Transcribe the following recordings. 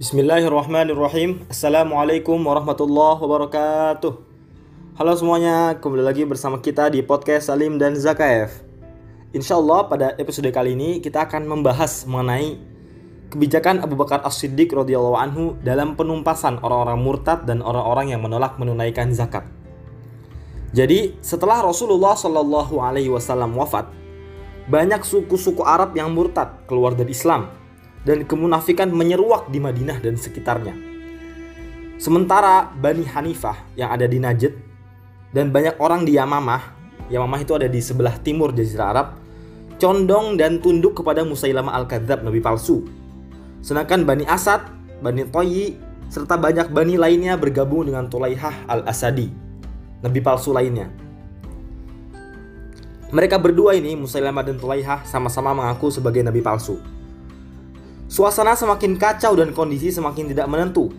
Bismillahirrahmanirrahim. Assalamualaikum warahmatullahi wabarakatuh. Halo semuanya, kembali lagi bersama kita di podcast Salim dan Zakaev Insya Allah pada episode kali ini kita akan membahas mengenai kebijakan Abu Bakar As-Siddiq radhiyallahu anhu dalam penumpasan orang-orang murtad dan orang-orang yang menolak menunaikan zakat. Jadi setelah Rasulullah Shallallahu Alaihi Wasallam wafat, banyak suku-suku Arab yang murtad keluar dari Islam dan kemunafikan menyeruak di Madinah dan sekitarnya. Sementara Bani Hanifah yang ada di Najd dan banyak orang di Yamamah, Yamamah itu ada di sebelah timur Jazirah Arab, condong dan tunduk kepada Musailamah Al-Kadzab, nabi palsu. Sedangkan Bani Asad, Bani Toyi, serta banyak Bani lainnya bergabung dengan Tulaihah Al-Asadi, nabi palsu lainnya. Mereka berdua ini, Musailamah dan Tulaihah, sama-sama mengaku sebagai nabi palsu. Suasana semakin kacau dan kondisi semakin tidak menentu.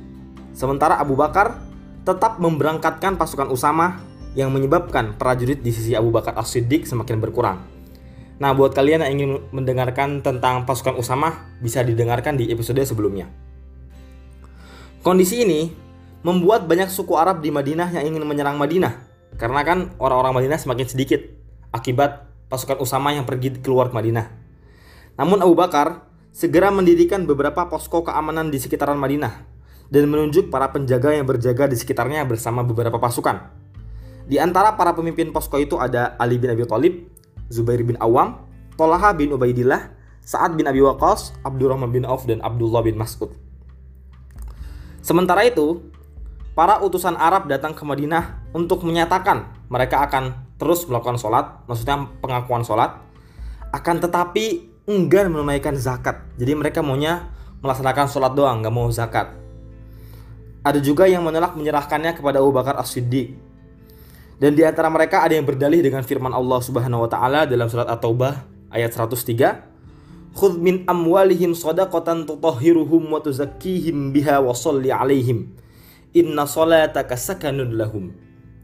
Sementara Abu Bakar tetap memberangkatkan pasukan Usama yang menyebabkan prajurit di sisi Abu Bakar As-Siddiq semakin berkurang. Nah, buat kalian yang ingin mendengarkan tentang pasukan Usama, bisa didengarkan di episode sebelumnya. Kondisi ini membuat banyak suku Arab di Madinah yang ingin menyerang Madinah, karena kan orang-orang Madinah semakin sedikit akibat pasukan Usama yang pergi keluar ke Madinah. Namun Abu Bakar segera mendirikan beberapa posko keamanan di sekitaran Madinah dan menunjuk para penjaga yang berjaga di sekitarnya bersama beberapa pasukan. Di antara para pemimpin posko itu ada Ali bin Abi Thalib, Zubair bin Awam, Tolaha bin Ubaidillah, Sa'ad bin Abi Waqqas, Abdurrahman bin Auf dan Abdullah bin Mas'ud. Sementara itu, para utusan Arab datang ke Madinah untuk menyatakan mereka akan terus melakukan sholat, maksudnya pengakuan sholat, akan tetapi enggan menunaikan zakat. Jadi mereka maunya melaksanakan sholat doang, nggak mau zakat. Ada juga yang menolak menyerahkannya kepada Abu Bakar As-Siddiq. Dan di antara mereka ada yang berdalih dengan firman Allah Subhanahu wa taala dalam surat At-Taubah ayat 103, "Khudh min amwalihim shadaqatan tutahhiruhum wa tuzakkihim biha wa sholli 'alaihim. Inna salataka sakanun lahum."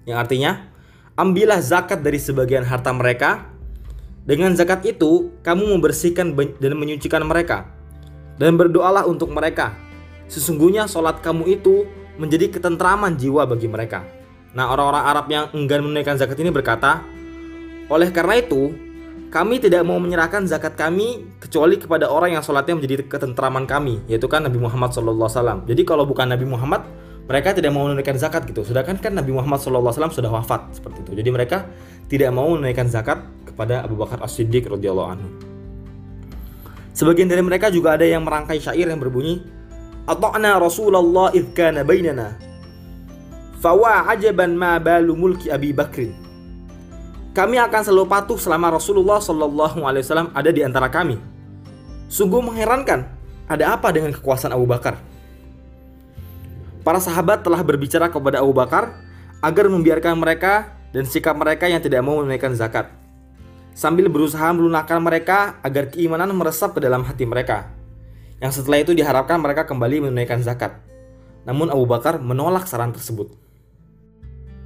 Yang artinya, ambillah zakat dari sebagian harta mereka dengan zakat itu, kamu membersihkan dan menyucikan mereka. Dan berdoalah untuk mereka. Sesungguhnya sholat kamu itu menjadi ketentraman jiwa bagi mereka. Nah orang-orang Arab yang enggan menunaikan zakat ini berkata, Oleh karena itu, kami tidak mau menyerahkan zakat kami kecuali kepada orang yang sholatnya menjadi ketentraman kami, yaitu kan Nabi Muhammad SAW. Jadi kalau bukan Nabi Muhammad, mereka tidak mau menunaikan zakat gitu. Sedangkan kan Nabi Muhammad SAW sudah wafat seperti itu. Jadi mereka tidak mau menunaikan zakat kepada Abu Bakar As-Siddiq radhiyallahu anhu. Sebagian dari mereka juga ada yang merangkai syair yang berbunyi Ata'na Rasulullah idh bainana Fawa ajaban ma balu mulki Abi Bakrin Kami akan selalu patuh selama Rasulullah Shallallahu Alaihi Wasallam ada di antara kami. Sungguh mengherankan, ada apa dengan kekuasaan Abu Bakar? Para sahabat telah berbicara kepada Abu Bakar agar membiarkan mereka dan sikap mereka yang tidak mau menunaikan zakat sambil berusaha melunakkan mereka agar keimanan meresap ke dalam hati mereka. Yang setelah itu diharapkan mereka kembali menunaikan zakat. Namun Abu Bakar menolak saran tersebut.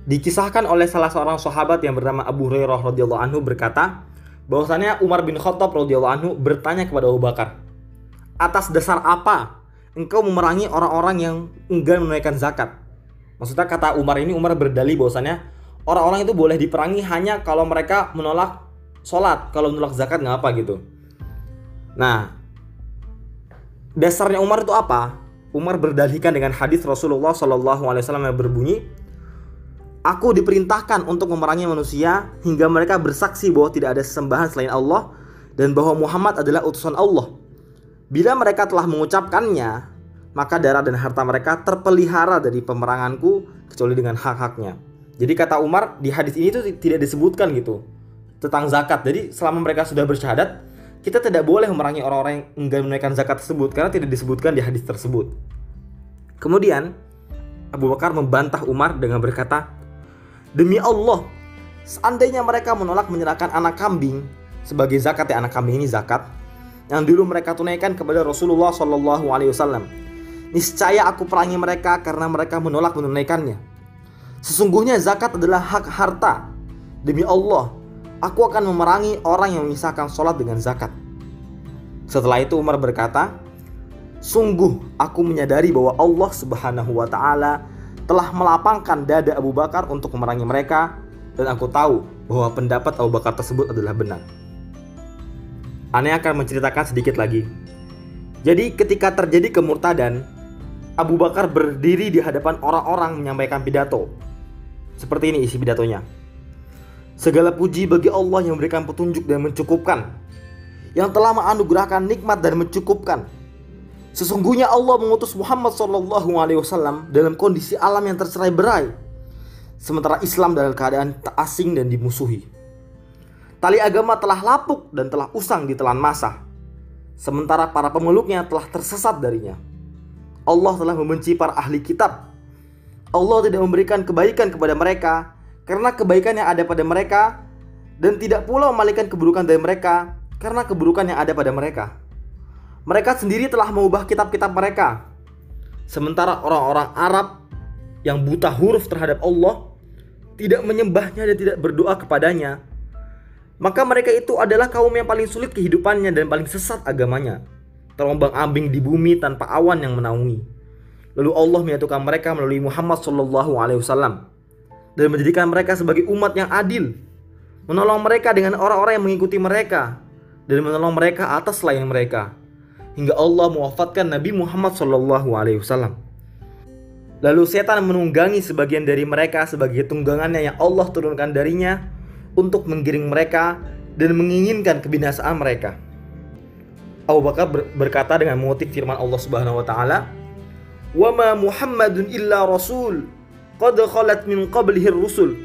Dikisahkan oleh salah seorang sahabat yang bernama Abu Hurairah radhiyallahu anhu berkata, bahwasanya Umar bin Khattab radhiyallahu anhu bertanya kepada Abu Bakar, "Atas dasar apa engkau memerangi orang-orang yang enggan menunaikan zakat?" Maksudnya kata Umar ini Umar berdalih bahwasanya orang-orang itu boleh diperangi hanya kalau mereka menolak sholat kalau menolak zakat nggak apa gitu nah dasarnya Umar itu apa Umar berdalihkan dengan hadis Rasulullah Shallallahu Alaihi Wasallam yang berbunyi Aku diperintahkan untuk memerangi manusia hingga mereka bersaksi bahwa tidak ada sesembahan selain Allah dan bahwa Muhammad adalah utusan Allah. Bila mereka telah mengucapkannya, maka darah dan harta mereka terpelihara dari pemeranganku kecuali dengan hak-haknya. Jadi kata Umar di hadis ini tuh tidak disebutkan gitu tentang zakat. Jadi selama mereka sudah bersyahadat, kita tidak boleh memerangi orang-orang yang enggan menunaikan zakat tersebut karena tidak disebutkan di hadis tersebut. Kemudian Abu Bakar membantah Umar dengan berkata, "Demi Allah, seandainya mereka menolak menyerahkan anak kambing sebagai zakat ya anak kambing ini zakat yang dulu mereka tunaikan kepada Rasulullah Shallallahu alaihi wasallam, niscaya aku perangi mereka karena mereka menolak menunaikannya. Sesungguhnya zakat adalah hak harta. Demi Allah, Aku akan memerangi orang yang memisahkan sholat dengan zakat. Setelah itu Umar berkata, Sungguh aku menyadari bahwa Allah Subhanahu wa taala telah melapangkan dada Abu Bakar untuk memerangi mereka dan aku tahu bahwa pendapat Abu Bakar tersebut adalah benar. Aneh akan menceritakan sedikit lagi. Jadi ketika terjadi kemurtadan, Abu Bakar berdiri di hadapan orang-orang menyampaikan pidato. Seperti ini isi pidatonya. Segala puji bagi Allah yang memberikan petunjuk dan mencukupkan, yang telah menganugerahkan nikmat dan mencukupkan. Sesungguhnya Allah mengutus Muhammad SAW dalam kondisi alam yang tercerai berai, sementara Islam dalam keadaan tak asing dan dimusuhi. Tali agama telah lapuk dan telah usang di telan masa, sementara para pemeluknya telah tersesat darinya. Allah telah membenci para ahli kitab. Allah tidak memberikan kebaikan kepada mereka karena kebaikan yang ada pada mereka dan tidak pula memalingkan keburukan dari mereka karena keburukan yang ada pada mereka. Mereka sendiri telah mengubah kitab-kitab mereka. Sementara orang-orang Arab yang buta huruf terhadap Allah tidak menyembahnya dan tidak berdoa kepadanya, maka mereka itu adalah kaum yang paling sulit kehidupannya dan paling sesat agamanya terombang-ambing di bumi tanpa awan yang menaungi. Lalu Allah menyatukan mereka melalui Muhammad Shallallahu Alaihi Wasallam dan menjadikan mereka sebagai umat yang adil, menolong mereka dengan orang-orang yang mengikuti mereka dan menolong mereka atas selain mereka hingga Allah mewafatkan Nabi Muhammad Wasallam. Lalu setan menunggangi sebagian dari mereka sebagai tunggangannya yang Allah turunkan darinya untuk menggiring mereka dan menginginkan kebinasaan mereka. Abu Bakar berkata dengan mengutip firman Allah Subhanahu wa taala, "Wa ma Muhammadun illa rasul qad khalat min qablihi rusul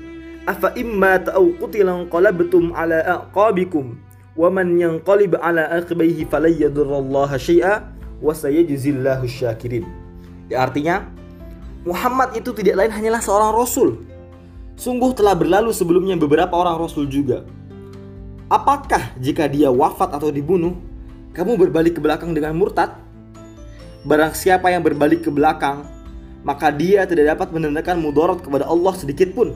afa imma ta'u qutila qalabtum ala aqabikum wa man yanqalib ala aqibaihi falan yadurrallaha syai'a wa sayajzillahu syakirin." Ya, artinya Muhammad itu tidak lain hanyalah seorang rasul. Sungguh telah berlalu sebelumnya beberapa orang rasul juga. Apakah jika dia wafat atau dibunuh, kamu berbalik ke belakang dengan murtad? Barang siapa yang berbalik ke belakang, maka dia tidak dapat menandakan mudarat kepada Allah sedikit pun.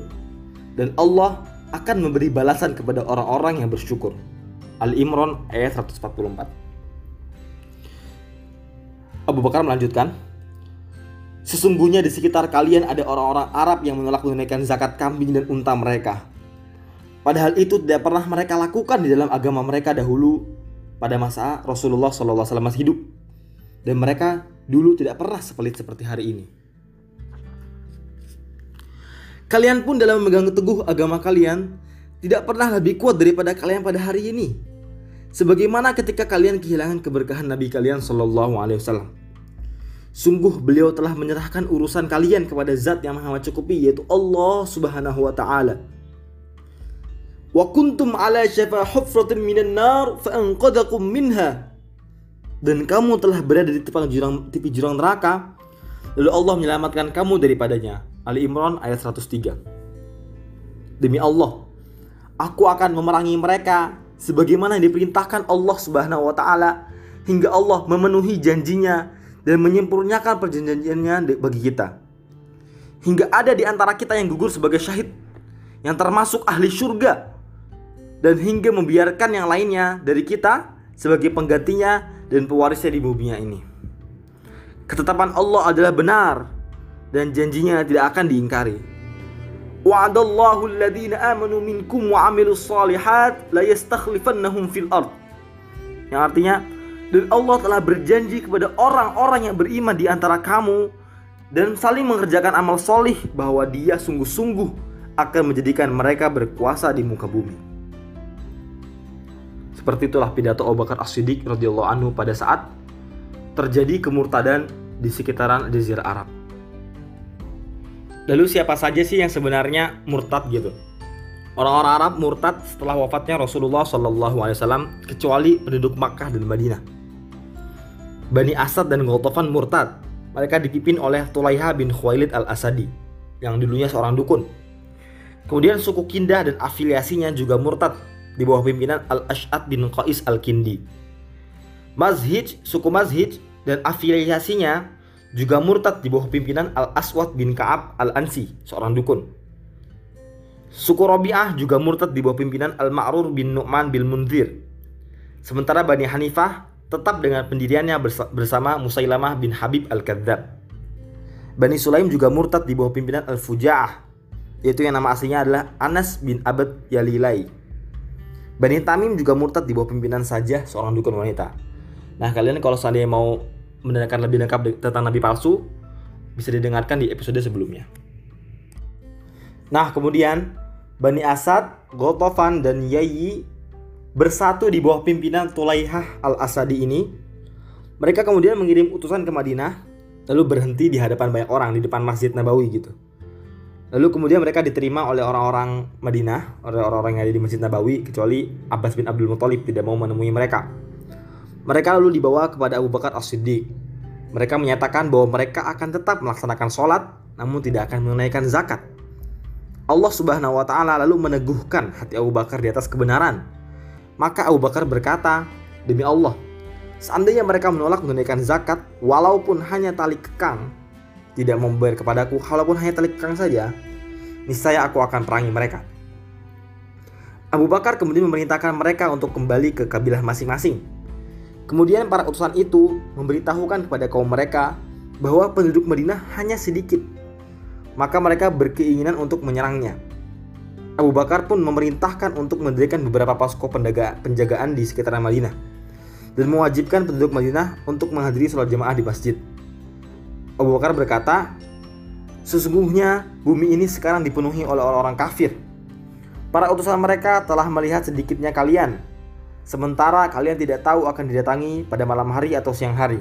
Dan Allah akan memberi balasan kepada orang-orang yang bersyukur. Al-Imran ayat 144. Abu Bakar melanjutkan, Sesungguhnya di sekitar kalian ada orang-orang Arab yang menolak menunaikan zakat kambing dan unta mereka. Padahal itu tidak pernah mereka lakukan di dalam agama mereka dahulu pada masa Rasulullah SAW hidup. Dan mereka dulu tidak pernah sepelit seperti hari ini. Kalian pun dalam memegang teguh agama kalian tidak pernah lebih kuat daripada kalian pada hari ini. Sebagaimana ketika kalian kehilangan keberkahan Nabi kalian Shallallahu Alaihi Wasallam. Sungguh beliau telah menyerahkan urusan kalian kepada zat yang maha mencukupi yaitu Allah Subhanahu wa taala wa kuntum ala syafa hufratin minan nar fa anqadhakum minha dan kamu telah berada di tepi jurang tepi jurang neraka lalu Allah menyelamatkan kamu daripadanya Ali Imran ayat 103 Demi Allah aku akan memerangi mereka sebagaimana yang diperintahkan Allah Subhanahu wa taala hingga Allah memenuhi janjinya dan menyempurnakan perjanjiannya bagi kita. Hingga ada di antara kita yang gugur sebagai syahid yang termasuk ahli surga dan hingga membiarkan yang lainnya dari kita sebagai penggantinya dan pewarisnya di bumi ini. Ketetapan Allah adalah benar dan janjinya tidak akan diingkari. Wa'adallahu alladhina amanu minkum wa salihat la yastakhlifannahum fil ard. Yang artinya dan Allah telah berjanji kepada orang-orang yang beriman di antara kamu dan saling mengerjakan amal solih bahwa dia sungguh-sungguh akan menjadikan mereka berkuasa di muka bumi. Seperti itulah pidato Abu Bakar As-Siddiq radhiyallahu anhu pada saat terjadi kemurtadan di sekitaran Jazirah Arab. Lalu siapa saja sih yang sebenarnya murtad gitu? Orang-orang Arab murtad setelah wafatnya Rasulullah Wasallam kecuali penduduk Makkah dan Madinah. Bani Asad dan Ghatafan murtad. Mereka dipimpin oleh Tulaiha bin Khuwailid al-Asadi yang dulunya seorang dukun. Kemudian suku Kindah dan afiliasinya juga murtad di bawah pimpinan Al-Ash'ad bin Qais Al-Kindi. Mazhij, suku Mazhij dan afiliasinya juga murtad di bawah pimpinan Al-Aswad bin Ka'ab Al-Ansi, seorang dukun. Suku Robi'ah juga murtad di bawah pimpinan Al-Ma'rur bin Nu'man bin Munzir. Sementara Bani Hanifah tetap dengan pendiriannya bersama Musailamah bin Habib Al-Kadzab. Bani Sulaim juga murtad di bawah pimpinan Al-Fuja'ah, yaitu yang nama aslinya adalah Anas bin Abad Yalilai. Bani Tamim juga murtad di bawah pimpinan saja seorang dukun wanita. Nah kalian kalau seandainya mau mendengarkan lebih lengkap tentang Nabi palsu, bisa didengarkan di episode sebelumnya. Nah kemudian Bani Asad, Gotofan, dan Yayi bersatu di bawah pimpinan Tulaihah al-Asadi ini, mereka kemudian mengirim utusan ke Madinah, lalu berhenti di hadapan banyak orang di depan Masjid Nabawi gitu. Lalu kemudian mereka diterima oleh orang-orang Madinah, oleh orang-orang yang ada di Masjid Nabawi, kecuali Abbas bin Abdul Muthalib tidak mau menemui mereka. Mereka lalu dibawa kepada Abu Bakar As-Siddiq. Mereka menyatakan bahwa mereka akan tetap melaksanakan sholat, namun tidak akan menunaikan zakat. Allah Subhanahu wa Ta'ala lalu meneguhkan hati Abu Bakar di atas kebenaran maka Abu Bakar berkata, "Demi Allah, seandainya mereka menolak menunaikan zakat walaupun hanya tali kekang, tidak membayar kepadaku walaupun hanya tali kekang saja, niscaya aku akan perangi mereka." Abu Bakar kemudian memerintahkan mereka untuk kembali ke kabilah masing-masing. Kemudian para utusan itu memberitahukan kepada kaum mereka bahwa penduduk Madinah hanya sedikit. Maka mereka berkeinginan untuk menyerangnya. Abu Bakar pun memerintahkan untuk mendirikan beberapa posko penjagaan di sekitar Madinah dan mewajibkan penduduk Madinah untuk menghadiri sholat jamaah di masjid. Abu Bakar berkata, Sesungguhnya bumi ini sekarang dipenuhi oleh orang-orang kafir. Para utusan mereka telah melihat sedikitnya kalian, sementara kalian tidak tahu akan didatangi pada malam hari atau siang hari.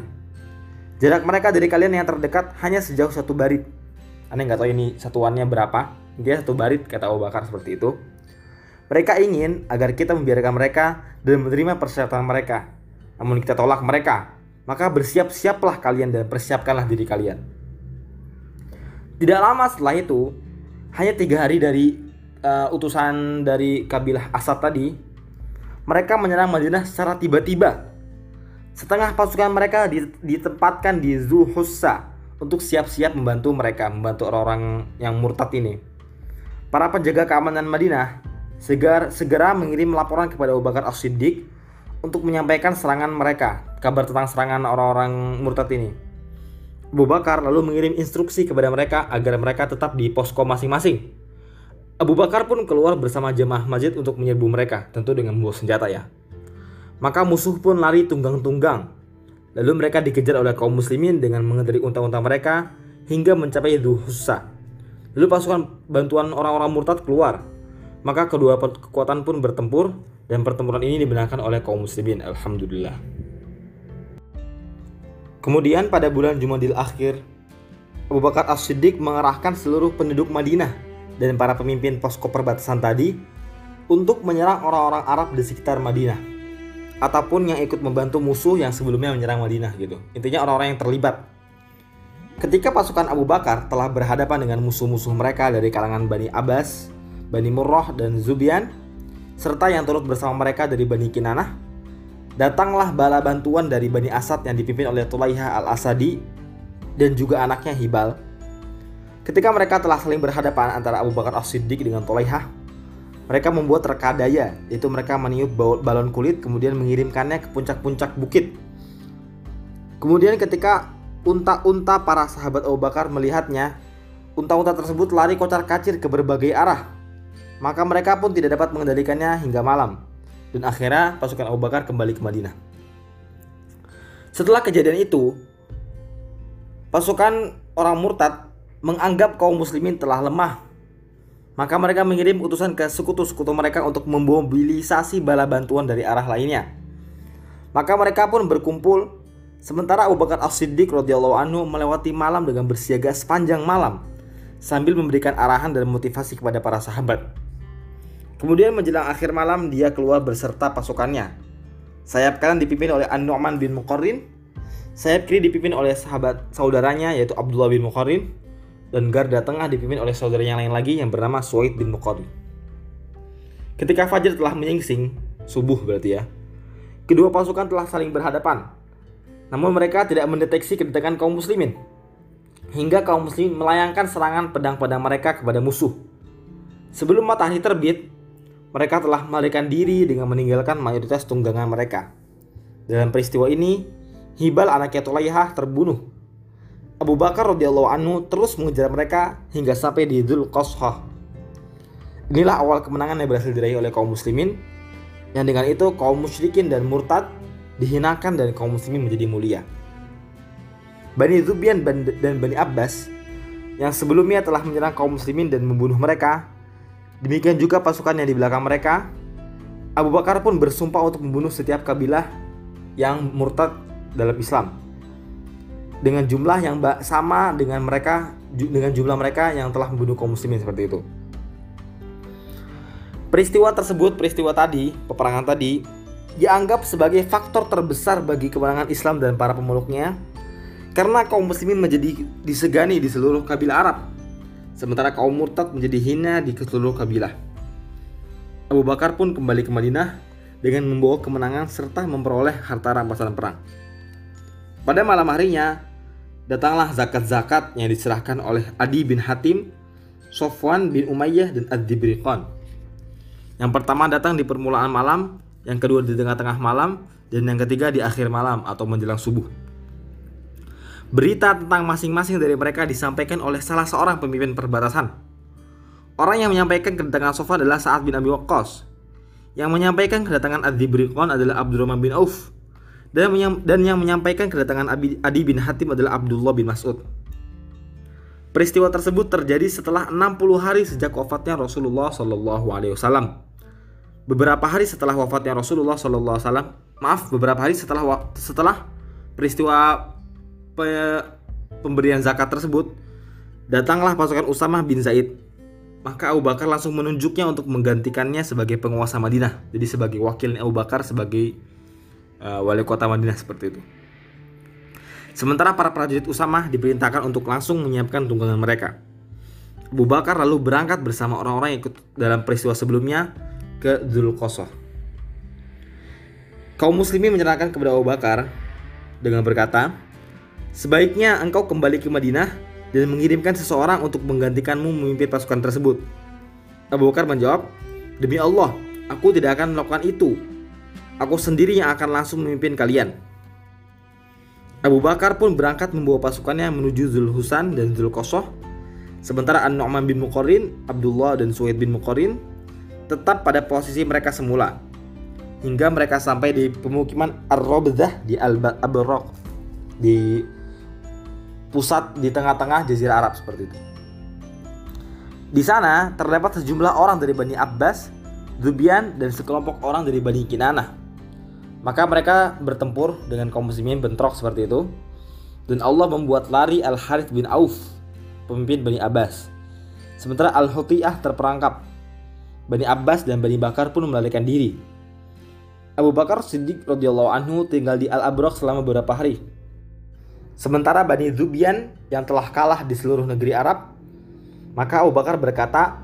Jarak mereka dari kalian yang terdekat hanya sejauh satu barit. Aneh nggak tahu ini satuannya berapa, dia satu barit kata Abu Bakar seperti itu. Mereka ingin agar kita membiarkan mereka dan menerima persyaratan mereka. Namun kita tolak mereka. Maka bersiap-siaplah kalian dan persiapkanlah diri kalian. Tidak lama setelah itu, hanya tiga hari dari uh, utusan dari kabilah Asad tadi, mereka menyerang Madinah secara tiba-tiba. Setengah pasukan mereka ditempatkan di Zuhussa untuk siap-siap membantu mereka, membantu orang-orang yang murtad ini. Para penjaga keamanan Madinah segar, segera mengirim laporan kepada Abu Bakar As-Siddiq untuk menyampaikan serangan mereka, kabar tentang serangan orang-orang murtad ini. Abu Bakar lalu mengirim instruksi kepada mereka agar mereka tetap di posko masing-masing. Abu Bakar pun keluar bersama jemaah masjid untuk menyerbu mereka, tentu dengan membawa senjata ya. Maka musuh pun lari tunggang-tunggang. Lalu mereka dikejar oleh kaum muslimin dengan mengendari unta-unta mereka hingga mencapai Duhusa, Lalu pasukan bantuan orang-orang murtad keluar. Maka kedua kekuatan pun bertempur dan pertempuran ini dibenarkan oleh kaum muslimin. Alhamdulillah. Kemudian pada bulan Jumadil akhir, Abu Bakar As-Siddiq mengerahkan seluruh penduduk Madinah dan para pemimpin posko perbatasan tadi untuk menyerang orang-orang Arab di sekitar Madinah ataupun yang ikut membantu musuh yang sebelumnya menyerang Madinah gitu. Intinya orang-orang yang terlibat Ketika pasukan Abu Bakar telah berhadapan dengan musuh-musuh mereka dari kalangan Bani Abbas, Bani Murrah, dan Zubian, serta yang turut bersama mereka dari Bani Kinanah, datanglah bala bantuan dari Bani Asad yang dipimpin oleh Tulaiha al-Asadi dan juga anaknya Hibal. Ketika mereka telah saling berhadapan antara Abu Bakar As-Siddiq dengan Tulaiha, mereka membuat rekadaya, yaitu mereka meniup balon kulit kemudian mengirimkannya ke puncak-puncak bukit. Kemudian ketika Unta-unta para sahabat Abu Bakar melihatnya. Unta-unta tersebut lari kocar kacir ke berbagai arah. Maka mereka pun tidak dapat mengendalikannya hingga malam. Dan akhirnya pasukan Abu Bakar kembali ke Madinah. Setelah kejadian itu, pasukan orang murtad menganggap kaum muslimin telah lemah. Maka mereka mengirim utusan ke sekutu-sekutu mereka untuk memobilisasi bala bantuan dari arah lainnya. Maka mereka pun berkumpul Sementara Abu Bakar As-Siddiq radhiyallahu anhu melewati malam dengan bersiaga sepanjang malam sambil memberikan arahan dan motivasi kepada para sahabat. Kemudian menjelang akhir malam dia keluar beserta pasukannya. Sayap kanan dipimpin oleh An-Nu'man bin Muqarrin, sayap kiri dipimpin oleh sahabat saudaranya yaitu Abdullah bin Muqarrin dan garda tengah dipimpin oleh saudara yang lain lagi yang bernama Suaid bin Muqarrin. Ketika fajar telah menyingsing, subuh berarti ya. Kedua pasukan telah saling berhadapan namun mereka tidak mendeteksi kedatangan kaum muslimin. Hingga kaum muslimin melayangkan serangan pedang-pedang mereka kepada musuh. Sebelum matahari terbit, mereka telah melarikan diri dengan meninggalkan mayoritas tunggangan mereka. Dalam peristiwa ini, Hibal anaknya Tulaihah terbunuh. Abu Bakar radhiyallahu anhu terus mengejar mereka hingga sampai di Dzul Qasah. Inilah awal kemenangan yang berhasil diraih oleh kaum muslimin. Yang dengan itu kaum musyrikin dan murtad dihinakan dan kaum muslimin menjadi mulia. Bani Zubian dan Bani Abbas yang sebelumnya telah menyerang kaum muslimin dan membunuh mereka. Demikian juga pasukan yang di belakang mereka. Abu Bakar pun bersumpah untuk membunuh setiap kabilah yang murtad dalam Islam dengan jumlah yang sama dengan mereka dengan jumlah mereka yang telah membunuh kaum muslimin seperti itu. Peristiwa tersebut, peristiwa tadi, peperangan tadi dianggap sebagai faktor terbesar bagi kemenangan Islam dan para pemeluknya karena kaum muslimin menjadi disegani di seluruh kabilah Arab sementara kaum murtad menjadi hina di seluruh kabilah. Abu Bakar pun kembali ke Madinah dengan membawa kemenangan serta memperoleh harta rampasan perang. Pada malam harinya, datanglah zakat-zakat yang diserahkan oleh Adi bin Hatim, Sofwan bin Umayyah, dan Ad-Dibriqan. Yang pertama datang di permulaan malam, yang kedua di tengah-tengah malam, dan yang ketiga di akhir malam atau menjelang subuh. Berita tentang masing-masing dari mereka disampaikan oleh salah seorang pemimpin perbatasan. Orang yang menyampaikan kedatangan Sofwan adalah Sa'ad bin Abi Waqqas, yang menyampaikan kedatangan Ad-Dibriqon adalah Abdurrahman bin Auf. Dan, dan yang menyampaikan kedatangan Adi bin Hatim adalah Abdullah bin Mas'ud. Peristiwa tersebut terjadi setelah 60 hari sejak wafatnya Rasulullah Wasallam. Beberapa hari setelah wafatnya Rasulullah Wasallam, maaf, beberapa hari setelah setelah peristiwa pe, pemberian zakat tersebut, datanglah pasukan Usamah bin Zaid maka Abu Bakar langsung menunjuknya untuk menggantikannya sebagai penguasa Madinah. Jadi sebagai wakilnya Abu Bakar sebagai uh, wali kota Madinah seperti itu. Sementara para prajurit Usamah diperintahkan untuk langsung menyiapkan tunggangan mereka. Abu Bakar lalu berangkat bersama orang-orang yang ikut dalam peristiwa sebelumnya ke Zulqosoh. Kaum muslimin menyerahkan kepada Abu Bakar dengan berkata, Sebaiknya engkau kembali ke Madinah dan mengirimkan seseorang untuk menggantikanmu memimpin pasukan tersebut. Abu Bakar menjawab, "Demi Allah, aku tidak akan melakukan itu. Aku sendiri yang akan langsung memimpin kalian." Abu Bakar pun berangkat membawa pasukannya menuju Zulhusan dan Zulkosoh. Sementara An-Nu'man bin Muqarrin, Abdullah dan Suhaid bin Muqarrin tetap pada posisi mereka semula. Hingga mereka sampai di pemukiman Ar-Robdah di Al-Abraq di pusat di tengah-tengah Jazirah Arab seperti itu. Di sana terdapat sejumlah orang dari Bani Abbas, Zubian, dan sekelompok orang dari Bani Kinanah. Maka mereka bertempur dengan kaum muslimin bentrok seperti itu. Dan Allah membuat lari Al-Harith bin Auf, pemimpin Bani Abbas. Sementara Al-Hutiyah terperangkap. Bani Abbas dan Bani Bakar pun melarikan diri. Abu Bakar Siddiq radhiyallahu anhu tinggal di Al-Abraq selama beberapa hari Sementara Bani Zubian yang telah kalah di seluruh negeri Arab, maka Abu Bakar berkata,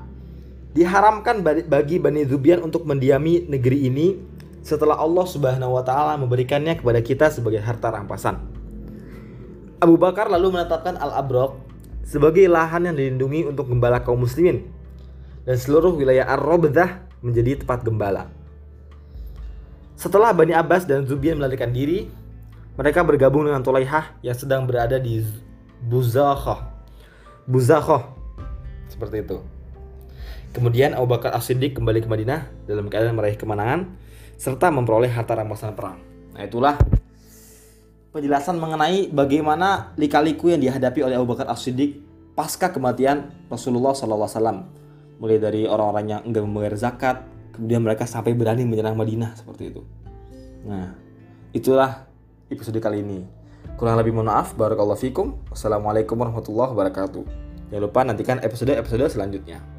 diharamkan bagi Bani Zubian untuk mendiami negeri ini setelah Allah Subhanahu wa taala memberikannya kepada kita sebagai harta rampasan. Abu Bakar lalu menetapkan Al-Abraq sebagai lahan yang dilindungi untuk gembala kaum muslimin dan seluruh wilayah Ar-Rabdah menjadi tempat gembala. Setelah Bani Abbas dan Zubian melarikan diri, mereka bergabung dengan Tulaihah yang sedang berada di Buzakhah. Buzakhah. Seperti itu. Kemudian Abu Bakar As-Siddiq kembali ke Madinah dalam keadaan meraih kemenangan serta memperoleh harta rampasan perang. Nah, itulah penjelasan mengenai bagaimana lika-liku yang dihadapi oleh Abu Bakar As-Siddiq pasca kematian Rasulullah SAW. Mulai dari orang-orang yang enggak membayar zakat, kemudian mereka sampai berani menyerang Madinah seperti itu. Nah, itulah episode kali ini. Kurang lebih mohon maaf. Barakallahu fikum. Wassalamualaikum warahmatullahi wabarakatuh. Jangan lupa nantikan episode-episode selanjutnya.